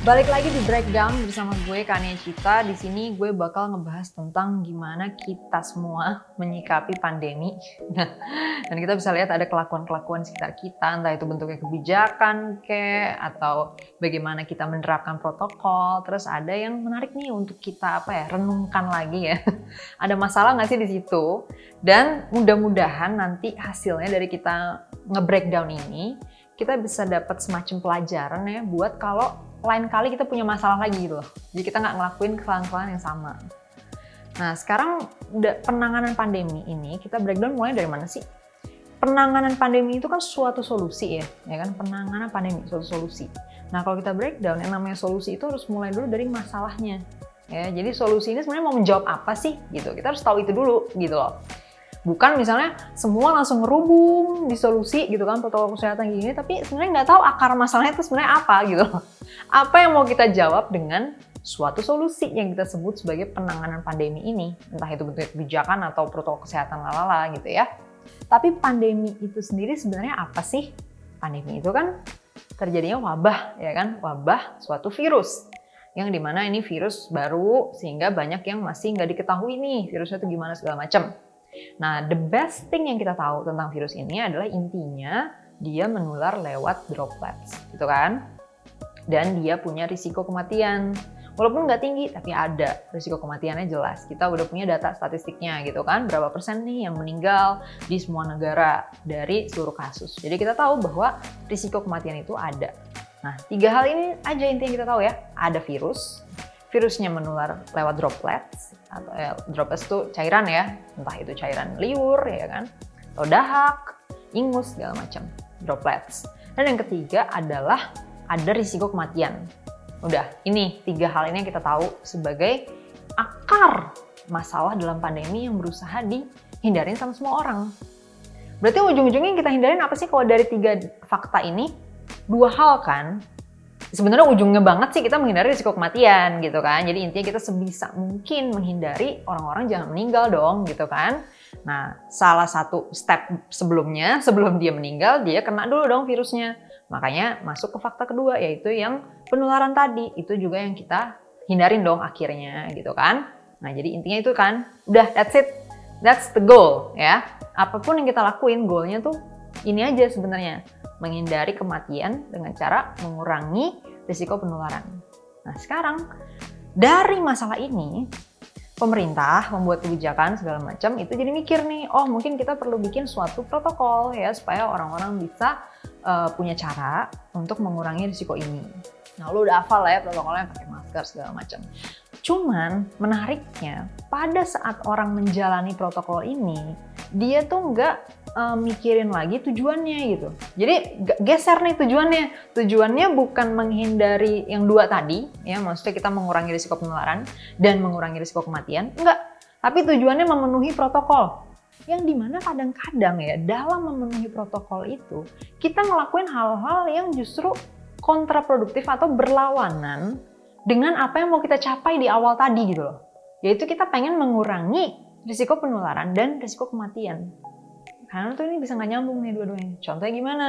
Balik lagi di breakdown bersama gue Kania Cita. Di sini gue bakal ngebahas tentang gimana kita semua menyikapi pandemi. Dan kita bisa lihat ada kelakuan-kelakuan sekitar kita, entah itu bentuknya kebijakan ke atau bagaimana kita menerapkan protokol. Terus ada yang menarik nih untuk kita apa ya renungkan lagi ya. ada masalah nggak sih di situ? Dan mudah-mudahan nanti hasilnya dari kita nge-breakdown ini kita bisa dapat semacam pelajaran ya buat kalau lain kali kita punya masalah lagi gitu loh. Jadi kita nggak ngelakuin kesalahan-kesalahan yang sama. Nah sekarang penanganan pandemi ini kita breakdown mulai dari mana sih? Penanganan pandemi itu kan suatu solusi ya, ya kan? Penanganan pandemi suatu solusi. Nah kalau kita breakdown yang namanya solusi itu harus mulai dulu dari masalahnya. Ya, jadi solusi ini sebenarnya mau menjawab apa sih gitu. Kita harus tahu itu dulu gitu loh. Bukan misalnya semua langsung ngerubung di solusi gitu kan protokol kesehatan gini, tapi sebenarnya nggak tahu akar masalahnya itu sebenarnya apa gitu. Apa yang mau kita jawab dengan suatu solusi yang kita sebut sebagai penanganan pandemi ini, entah itu bentuk kebijakan atau protokol kesehatan lalala gitu ya. Tapi pandemi itu sendiri sebenarnya apa sih? Pandemi itu kan terjadinya wabah, ya kan? Wabah suatu virus yang di mana ini virus baru sehingga banyak yang masih nggak diketahui nih virusnya itu gimana segala macam. Nah, the best thing yang kita tahu tentang virus ini adalah intinya dia menular lewat droplets, gitu kan? Dan dia punya risiko kematian. Walaupun nggak tinggi, tapi ada risiko kematiannya jelas. Kita udah punya data statistiknya gitu kan, berapa persen nih yang meninggal di semua negara dari seluruh kasus. Jadi kita tahu bahwa risiko kematian itu ada. Nah, tiga hal ini aja intinya kita tahu ya. Ada virus, virusnya menular lewat droplets, atau ya, droplets itu cairan ya, entah itu cairan liur ya kan, atau dahak, ingus segala macam droplets. Dan yang ketiga adalah ada risiko kematian. Udah, ini tiga hal ini yang kita tahu sebagai akar masalah dalam pandemi yang berusaha dihindarin sama semua orang. Berarti ujung-ujungnya kita hindarin apa sih kalau dari tiga fakta ini? Dua hal kan, sebenarnya ujungnya banget sih kita menghindari risiko kematian gitu kan. Jadi intinya kita sebisa mungkin menghindari orang-orang jangan meninggal dong gitu kan. Nah, salah satu step sebelumnya, sebelum dia meninggal, dia kena dulu dong virusnya. Makanya masuk ke fakta kedua, yaitu yang penularan tadi. Itu juga yang kita hindarin dong akhirnya gitu kan. Nah, jadi intinya itu kan, udah that's it. That's the goal ya. Apa pun yang kita lakuin, goalnya tuh ini aja sebenarnya menghindari kematian dengan cara mengurangi risiko penularan. Nah, sekarang dari masalah ini pemerintah membuat kebijakan segala macam itu jadi mikir nih, oh mungkin kita perlu bikin suatu protokol ya supaya orang-orang bisa uh, punya cara untuk mengurangi risiko ini. Nah, lu udah hafal lah ya protokolnya pakai masker segala macam. Cuman menariknya pada saat orang menjalani protokol ini, dia tuh nggak uh, mikirin lagi tujuannya gitu. Jadi geser nih tujuannya. Tujuannya bukan menghindari yang dua tadi, ya maksudnya kita mengurangi risiko penularan dan mengurangi risiko kematian, enggak. Tapi tujuannya memenuhi protokol. Yang di mana kadang-kadang ya dalam memenuhi protokol itu kita ngelakuin hal-hal yang justru kontraproduktif atau berlawanan dengan apa yang mau kita capai di awal tadi gitu loh. Yaitu kita pengen mengurangi risiko penularan dan risiko kematian. Karena tuh ini bisa nggak nyambung nih dua-duanya. Contohnya gimana?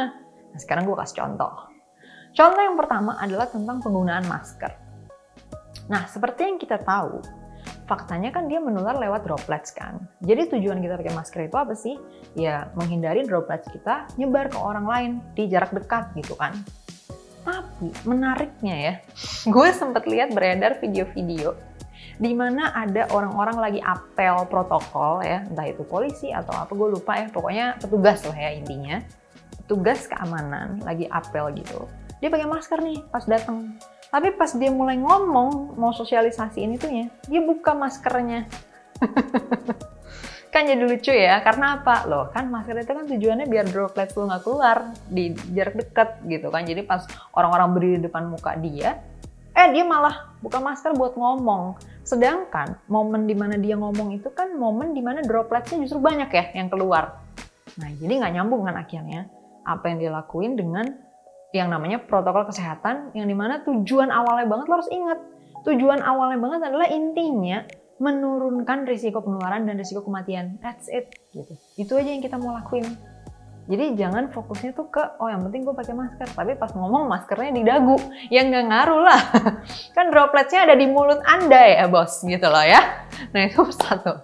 Nah sekarang gue kasih contoh. Contoh yang pertama adalah tentang penggunaan masker. Nah seperti yang kita tahu, faktanya kan dia menular lewat droplets kan. Jadi tujuan kita pakai masker itu apa sih? Ya menghindari droplets kita nyebar ke orang lain di jarak dekat gitu kan. Tapi menariknya ya, gue sempat lihat beredar video-video di mana ada orang-orang lagi apel protokol ya, entah itu polisi atau apa gue lupa ya, pokoknya petugas lah ya intinya. Petugas keamanan lagi apel gitu. Dia pakai masker nih pas datang. Tapi pas dia mulai ngomong mau sosialisasi ini tuh ya, dia buka maskernya. kan jadi lucu ya, karena apa? Loh kan masker itu kan tujuannya biar droplet lu nggak keluar di jarak dekat gitu kan. Jadi pas orang-orang berdiri di depan muka dia, eh dia malah buka masker buat ngomong. Sedangkan momen di mana dia ngomong itu kan momen di mana dropletnya justru banyak ya yang keluar. Nah jadi nggak nyambung kan akhirnya apa yang dia lakuin dengan yang namanya protokol kesehatan yang di mana tujuan awalnya banget lo harus ingat tujuan awalnya banget adalah intinya menurunkan risiko penularan dan risiko kematian. That's it gitu. Itu aja yang kita mau lakuin. Jadi jangan fokusnya tuh ke oh yang penting gue pakai masker, tapi pas ngomong maskernya di dagu, yang nggak ngaruh lah. kan dropletnya ada di mulut anda ya bos, gitu loh ya. Nah itu satu.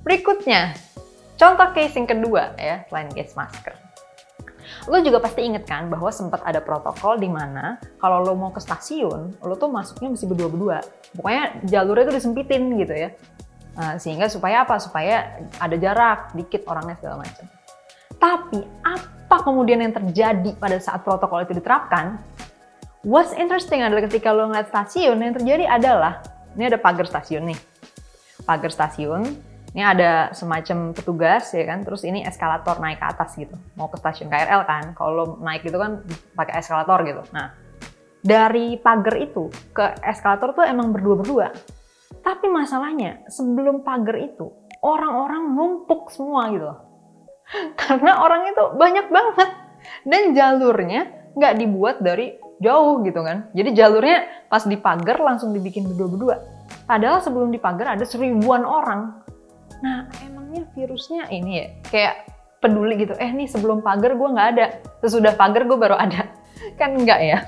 Berikutnya, contoh case yang kedua ya selain case masker. Lo juga pasti inget kan bahwa sempat ada protokol di mana kalau lo mau ke stasiun, lo tuh masuknya mesti berdua-berdua. Pokoknya jalurnya tuh disempitin gitu ya. Nah, sehingga supaya apa? Supaya ada jarak dikit orangnya segala macam. Tapi apa kemudian yang terjadi pada saat protokol itu diterapkan? What's interesting adalah ketika lo ngeliat stasiun, yang terjadi adalah, ini ada pagar stasiun nih. Pagar stasiun, ini ada semacam petugas ya kan, terus ini eskalator naik ke atas gitu. Mau ke stasiun KRL kan, kalau lo naik gitu kan pakai eskalator gitu. Nah, dari pagar itu ke eskalator tuh emang berdua-berdua. Tapi masalahnya, sebelum pagar itu, orang-orang numpuk semua gitu karena orang itu banyak banget dan jalurnya nggak dibuat dari jauh gitu kan. Jadi jalurnya pas di pagar langsung dibikin berdua-berdua. Padahal sebelum di pagar ada seribuan orang. Nah emangnya virusnya ini ya kayak peduli gitu. Eh nih sebelum pagar gue nggak ada, sesudah pagar gue baru ada. Kan enggak ya.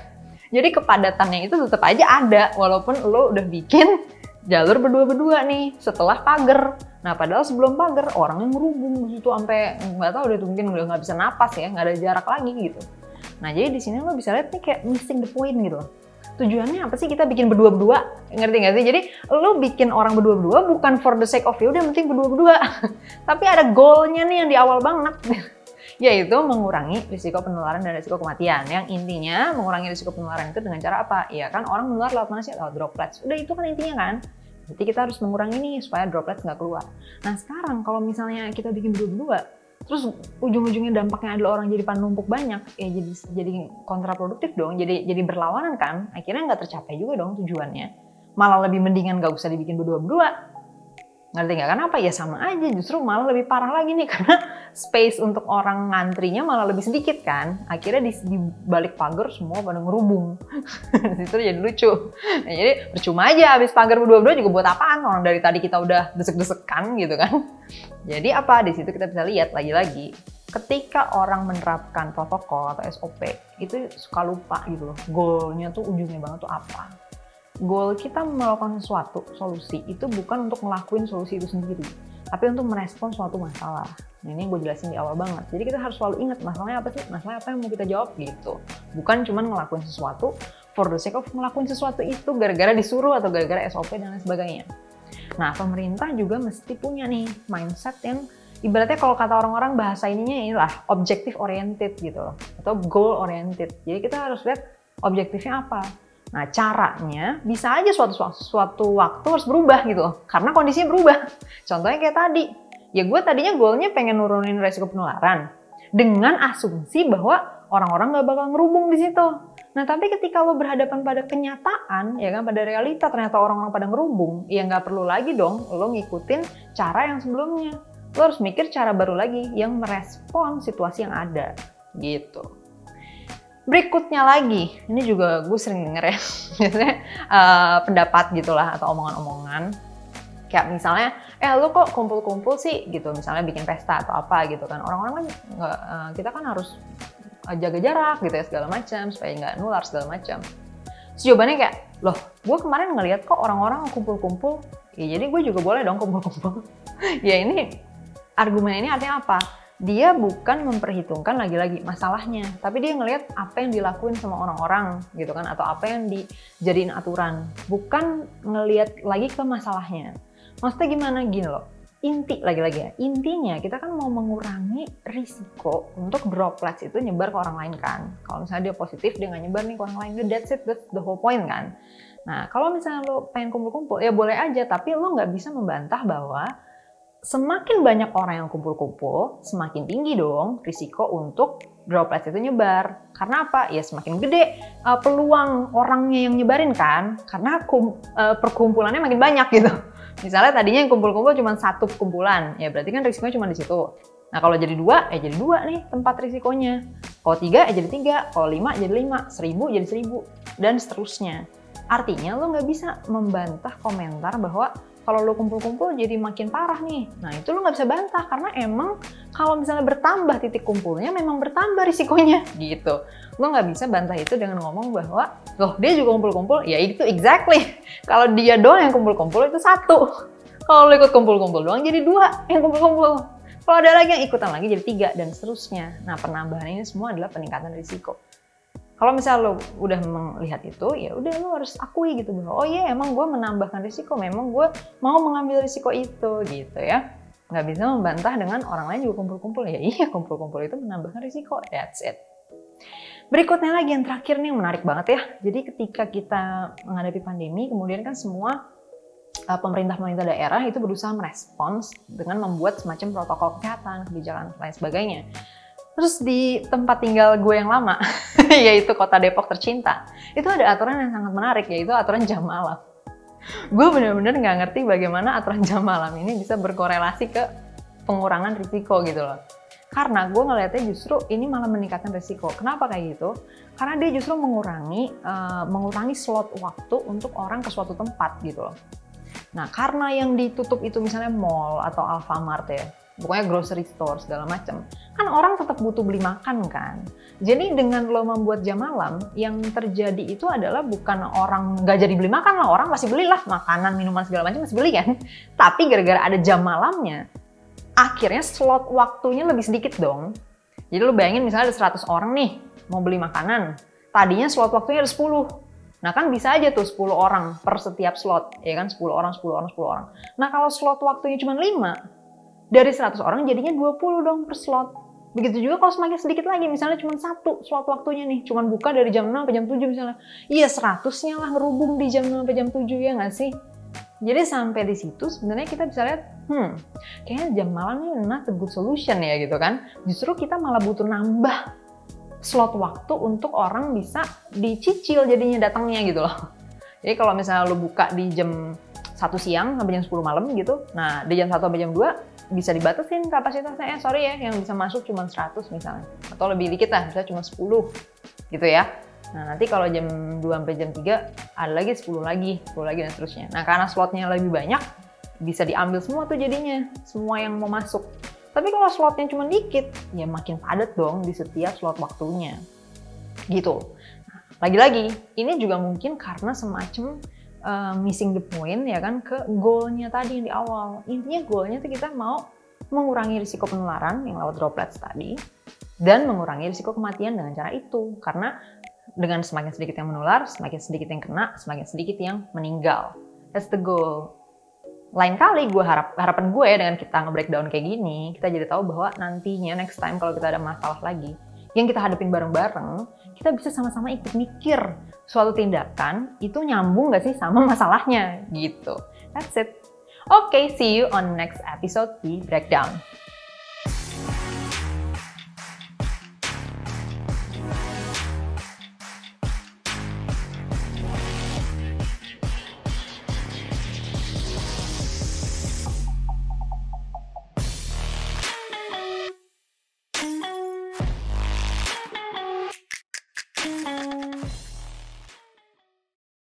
Jadi kepadatannya itu tetap aja ada walaupun lo udah bikin jalur berdua-berdua nih setelah pagar. Nah padahal sebelum pagar orang yang ngerubung di situ sampai nggak tahu udah mungkin udah nggak bisa napas ya nggak ada jarak lagi gitu. Nah jadi di sini lo bisa lihat nih kayak missing the point gitu Tujuannya apa sih kita bikin berdua-berdua? Ngerti nggak sih? Jadi lo bikin orang berdua-berdua bukan for the sake of you, udah penting berdua-berdua. Tapi ada goalnya nih yang di awal banget. yaitu mengurangi risiko penularan dan risiko kematian. Yang intinya mengurangi risiko penularan itu dengan cara apa? Ya kan orang menular lewat mana sih? Lewat droplets. Udah itu kan intinya kan. Jadi kita harus mengurangi ini supaya droplets nggak keluar. Nah sekarang kalau misalnya kita bikin berdua, terus ujung-ujungnya dampaknya adalah orang jadi panumpuk banyak, ya jadi jadi kontraproduktif dong, jadi jadi berlawanan kan. Akhirnya nggak tercapai juga dong tujuannya. Malah lebih mendingan nggak usah dibikin berdua-berdua, Ngerti nggak? Kenapa? Ya sama aja, justru malah lebih parah lagi nih karena space untuk orang ngantrinya malah lebih sedikit kan. Akhirnya di, di balik pagar semua pada ngerubung. itu jadi lucu. Nah, jadi percuma aja habis pagar berdua-dua juga buat apaan? Orang dari tadi kita udah desek-desekan gitu kan. Jadi apa? Di situ kita bisa lihat lagi-lagi ketika orang menerapkan protokol atau SOP itu suka lupa gitu loh. Goalnya tuh ujungnya banget tuh apa goal kita melakukan sesuatu solusi itu bukan untuk ngelakuin solusi itu sendiri, tapi untuk merespon suatu masalah. Nah, ini yang gue jelasin di awal banget. Jadi kita harus selalu ingat masalahnya apa sih? Masalah apa yang mau kita jawab gitu. Bukan cuma ngelakuin sesuatu for the sake of ngelakuin sesuatu itu gara-gara disuruh atau gara-gara SOP dan lain sebagainya. Nah, pemerintah juga mesti punya nih mindset yang ibaratnya kalau kata orang-orang bahasa ininya inilah objective oriented gitu loh atau goal oriented. Jadi kita harus lihat objektifnya apa Nah, caranya bisa aja suatu, suatu waktu harus berubah gitu loh. Karena kondisinya berubah. Contohnya kayak tadi. Ya gue tadinya goalnya pengen nurunin resiko penularan. Dengan asumsi bahwa orang-orang nggak bakal ngerubung di situ. Nah, tapi ketika lo berhadapan pada kenyataan, ya kan, pada realita ternyata orang-orang pada ngerubung, ya nggak perlu lagi dong lo ngikutin cara yang sebelumnya. Lo harus mikir cara baru lagi yang merespon situasi yang ada. Gitu. Berikutnya lagi, ini juga gue sering denger ya, biasanya uh, pendapat gitulah atau omongan-omongan. Kayak misalnya, eh lu kok kumpul-kumpul sih gitu, misalnya bikin pesta atau apa gitu kan. Orang-orang kan nggak, uh, kita kan harus jaga jarak gitu ya segala macam supaya nggak nular segala macam. Terus jawabannya kayak, loh gue kemarin ngeliat kok orang-orang kumpul-kumpul, ya jadi gue juga boleh dong kumpul-kumpul. ya ini argumen ini artinya apa? Dia bukan memperhitungkan lagi-lagi masalahnya, tapi dia ngelihat apa yang dilakuin sama orang-orang gitu kan, atau apa yang dijadiin aturan, bukan ngelihat lagi ke masalahnya. Maksudnya gimana gini loh, inti lagi-lagi ya, intinya kita kan mau mengurangi risiko untuk droplets itu nyebar ke orang lain kan. Kalau misalnya dia positif, dia nggak nyebar nih ke orang lain, that's it, that's the whole point kan. Nah, kalau misalnya lo pengen kumpul-kumpul, ya boleh aja, tapi lo nggak bisa membantah bahwa semakin banyak orang yang kumpul-kumpul, semakin tinggi dong risiko untuk droplets itu nyebar. Karena apa? Ya semakin gede uh, peluang orangnya yang nyebarin kan, karena kum, uh, perkumpulannya makin banyak gitu. Misalnya tadinya yang kumpul-kumpul cuma satu kumpulan, ya berarti kan risikonya cuma di situ. Nah kalau jadi dua, ya jadi dua nih tempat risikonya. Kalau tiga, ya jadi tiga. Kalau lima, jadi lima. Seribu, jadi seribu. Dan seterusnya. Artinya lo nggak bisa membantah komentar bahwa kalau lo kumpul-kumpul jadi makin parah nih. Nah itu lo nggak bisa bantah karena emang kalau misalnya bertambah titik kumpulnya memang bertambah risikonya gitu. Lo nggak bisa bantah itu dengan ngomong bahwa loh dia juga kumpul-kumpul, ya itu exactly. Kalau dia doang yang kumpul-kumpul itu satu. Kalau lo ikut kumpul-kumpul doang jadi dua yang kumpul-kumpul. Kalau ada lagi yang ikutan lagi jadi tiga dan seterusnya. Nah penambahan ini semua adalah peningkatan risiko kalau misalnya lo udah melihat itu ya udah lo harus akui gitu bahwa oh iya emang gue menambahkan risiko memang gue mau mengambil risiko itu gitu ya. Nggak bisa membantah dengan orang lain juga kumpul-kumpul. Ya iya kumpul-kumpul itu menambahkan risiko. That's it. Berikutnya lagi yang terakhir nih yang menarik banget ya. Jadi ketika kita menghadapi pandemi kemudian kan semua uh, pemerintah-pemerintah daerah itu berusaha merespons dengan membuat semacam protokol kesehatan kebijakan lain sebagainya Terus di tempat tinggal gue yang lama, yaitu kota Depok tercinta, itu ada aturan yang sangat menarik, yaitu aturan jam malam. Gue bener-bener nggak ngerti bagaimana aturan jam malam ini bisa berkorelasi ke pengurangan risiko gitu loh. Karena gue ngeliatnya justru ini malah meningkatkan risiko. Kenapa kayak gitu? Karena dia justru mengurangi uh, mengurangi slot waktu untuk orang ke suatu tempat gitu loh. Nah, karena yang ditutup itu misalnya mall atau Alfamart ya, pokoknya grocery store segala macam kan orang tetap butuh beli makan kan? Jadi dengan lo membuat jam malam yang terjadi itu adalah bukan orang nggak jadi beli makan lah orang masih belilah makanan minuman segala macam masih beli kan? Tapi gara-gara ada jam malamnya akhirnya slot waktunya lebih sedikit dong. Jadi lo bayangin misalnya ada 100 orang nih mau beli makanan. Tadinya slot waktunya ada 10 Nah kan bisa aja tuh 10 orang per setiap slot, ya kan? 10 orang, 10 orang, 10 orang. Nah kalau slot waktunya cuma 5, dari 100 orang jadinya 20 dong per slot. Begitu juga kalau semakin sedikit lagi, misalnya cuma satu slot waktunya nih, cuma buka dari jam 6 sampai jam 7 misalnya. Iya 100-nya lah ngerubung di jam 6 sampai jam 7 ya nggak sih? Jadi sampai di situ sebenarnya kita bisa lihat, hmm, kayaknya jam malam ini not a good solution ya gitu kan. Justru kita malah butuh nambah slot waktu untuk orang bisa dicicil jadinya datangnya gitu loh. Jadi kalau misalnya lo buka di jam satu siang sampai jam 10 malam gitu, nah di jam 1 sampai jam 2 bisa dibatasin kapasitasnya, eh sorry ya, yang bisa masuk cuma 100 misalnya. Atau lebih dikit lah, misalnya cuma 10 gitu ya. Nah nanti kalau jam 2 sampai jam 3 ada lagi 10 lagi, 10 lagi dan seterusnya. Nah karena slotnya lebih banyak, bisa diambil semua tuh jadinya, semua yang mau masuk. Tapi kalau slotnya cuma dikit, ya makin padat dong di setiap slot waktunya. Gitu. Lagi-lagi, ini juga mungkin karena semacam uh, missing the point ya kan ke goalnya tadi yang di awal. Intinya goalnya tuh kita mau mengurangi risiko penularan yang lewat droplets tadi dan mengurangi risiko kematian dengan cara itu. Karena dengan semakin sedikit yang menular, semakin sedikit yang kena, semakin sedikit yang meninggal. That's the goal. Lain kali gue harap harapan gue ya dengan kita nge-breakdown kayak gini, kita jadi tahu bahwa nantinya next time kalau kita ada masalah lagi, yang kita hadapin bareng-bareng, kita bisa sama-sama ikut mikir suatu tindakan itu nyambung gak sih sama masalahnya gitu. That's it. Oke, okay, see you on next episode di Breakdown.